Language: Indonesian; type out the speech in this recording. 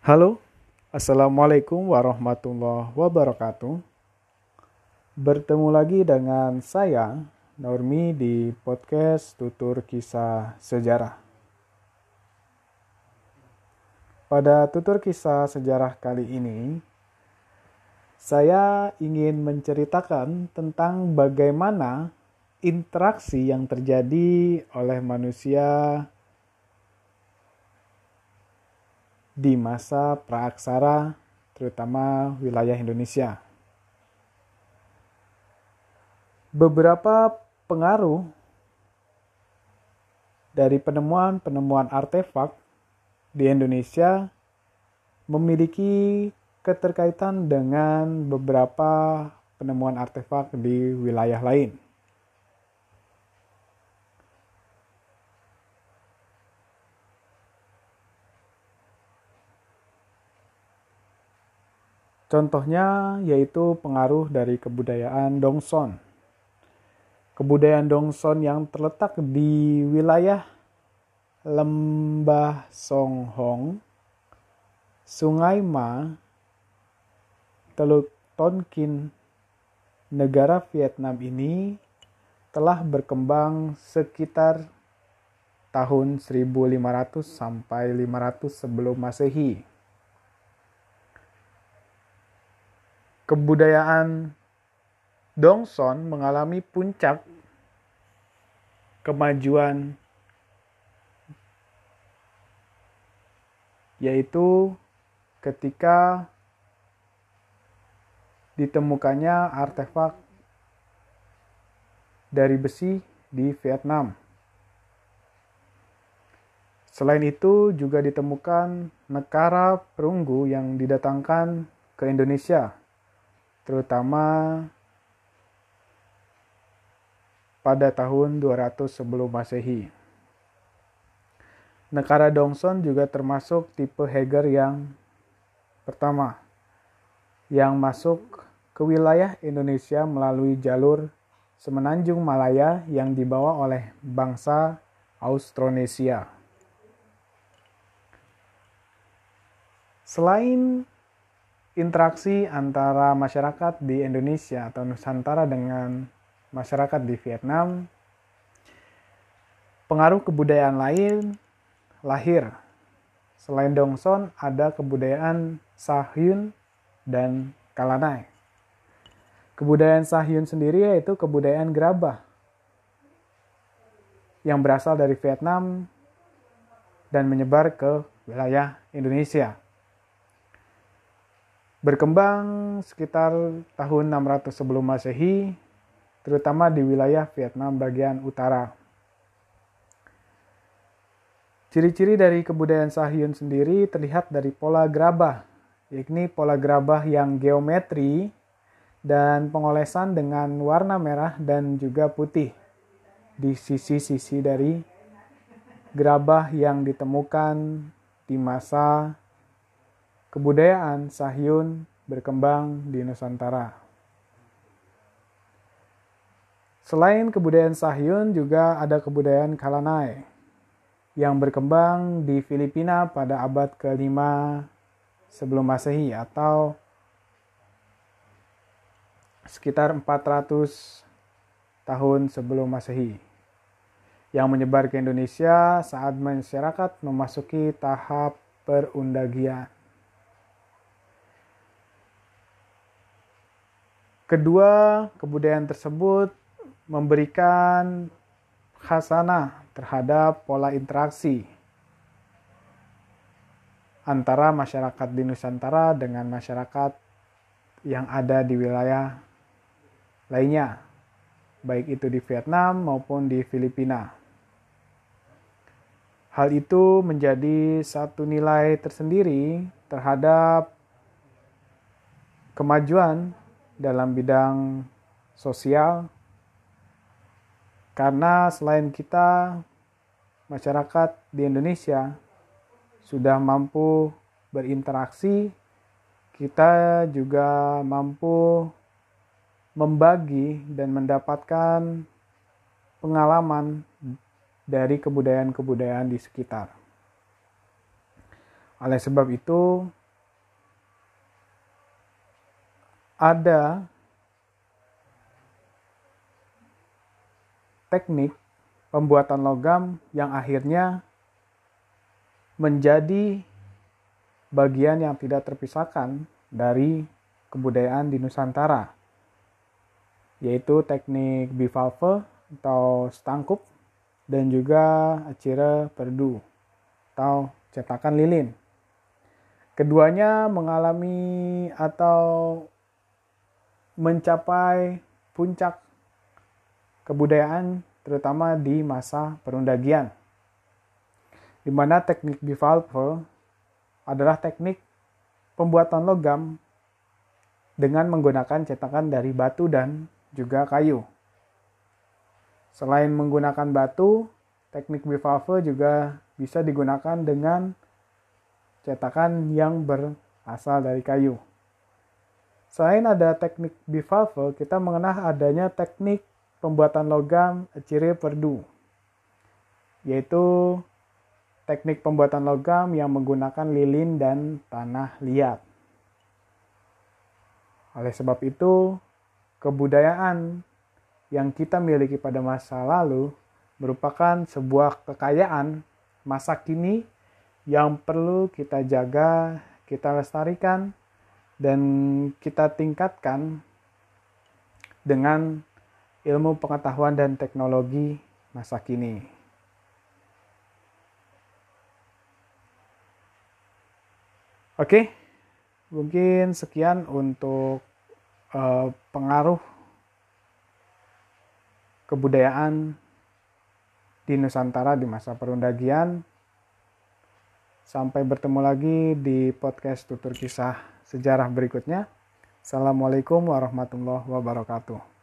Halo, Assalamualaikum warahmatullahi wabarakatuh. Bertemu lagi dengan saya, Normi, di podcast Tutur Kisah Sejarah. Pada tutur kisah sejarah kali ini, saya ingin menceritakan tentang bagaimana interaksi yang terjadi oleh manusia di masa praaksara, terutama wilayah Indonesia. Beberapa pengaruh dari penemuan-penemuan artefak di Indonesia memiliki keterkaitan dengan beberapa penemuan artefak di wilayah lain. Contohnya yaitu pengaruh dari kebudayaan Dongson. Kebudayaan Dongson yang terletak di wilayah Lembah Songhong, Sungai Ma, Teluk Tonkin, negara Vietnam ini telah berkembang sekitar tahun 1500 sampai 500 sebelum Masehi. Kebudayaan Dongson mengalami puncak kemajuan yaitu ketika ditemukannya artefak dari besi di Vietnam. Selain itu juga ditemukan negara perunggu yang didatangkan ke Indonesia terutama pada tahun 200 sebelum Masehi. Negara Dongson juga termasuk tipe Heger yang pertama yang masuk ke wilayah Indonesia melalui jalur Semenanjung Malaya yang dibawa oleh bangsa Austronesia. Selain interaksi antara masyarakat di Indonesia atau Nusantara dengan masyarakat di Vietnam, pengaruh kebudayaan lain lahir. Selain Dongson, ada kebudayaan Sahyun dan Kalanai. Kebudayaan Sahyun sendiri yaitu kebudayaan gerabah yang berasal dari Vietnam dan menyebar ke wilayah Indonesia berkembang sekitar tahun 600 sebelum Masehi, terutama di wilayah Vietnam bagian utara. Ciri-ciri dari kebudayaan Sahyun sendiri terlihat dari pola gerabah, yakni pola gerabah yang geometri dan pengolesan dengan warna merah dan juga putih di sisi-sisi dari gerabah yang ditemukan di masa kebudayaan Sahyun berkembang di Nusantara. Selain kebudayaan Sahyun juga ada kebudayaan Kalanai yang berkembang di Filipina pada abad ke-5 sebelum Masehi atau sekitar 400 tahun sebelum Masehi yang menyebar ke Indonesia saat masyarakat memasuki tahap perundagian. Kedua, kebudayaan tersebut memberikan khasana terhadap pola interaksi antara masyarakat di Nusantara dengan masyarakat yang ada di wilayah lainnya, baik itu di Vietnam maupun di Filipina. Hal itu menjadi satu nilai tersendiri terhadap kemajuan dalam bidang sosial karena selain kita masyarakat di Indonesia sudah mampu berinteraksi kita juga mampu membagi dan mendapatkan pengalaman dari kebudayaan-kebudayaan di sekitar. Oleh sebab itu, ada teknik pembuatan logam yang akhirnya menjadi bagian yang tidak terpisahkan dari kebudayaan di Nusantara, yaitu teknik bivalve atau stangkup dan juga acira perdu atau cetakan lilin. Keduanya mengalami atau mencapai puncak kebudayaan terutama di masa perundagian. Di mana teknik bivalve adalah teknik pembuatan logam dengan menggunakan cetakan dari batu dan juga kayu. Selain menggunakan batu, teknik bivalve juga bisa digunakan dengan cetakan yang berasal dari kayu. Selain ada teknik bivalve, kita mengenal adanya teknik pembuatan logam ciri perdu, yaitu teknik pembuatan logam yang menggunakan lilin dan tanah liat. Oleh sebab itu, kebudayaan yang kita miliki pada masa lalu merupakan sebuah kekayaan masa kini yang perlu kita jaga, kita lestarikan, dan kita tingkatkan dengan ilmu pengetahuan dan teknologi masa kini. Oke, mungkin sekian untuk uh, pengaruh kebudayaan di Nusantara di masa perundagian. Sampai bertemu lagi di podcast tutur kisah sejarah berikutnya. Assalamualaikum warahmatullahi wabarakatuh.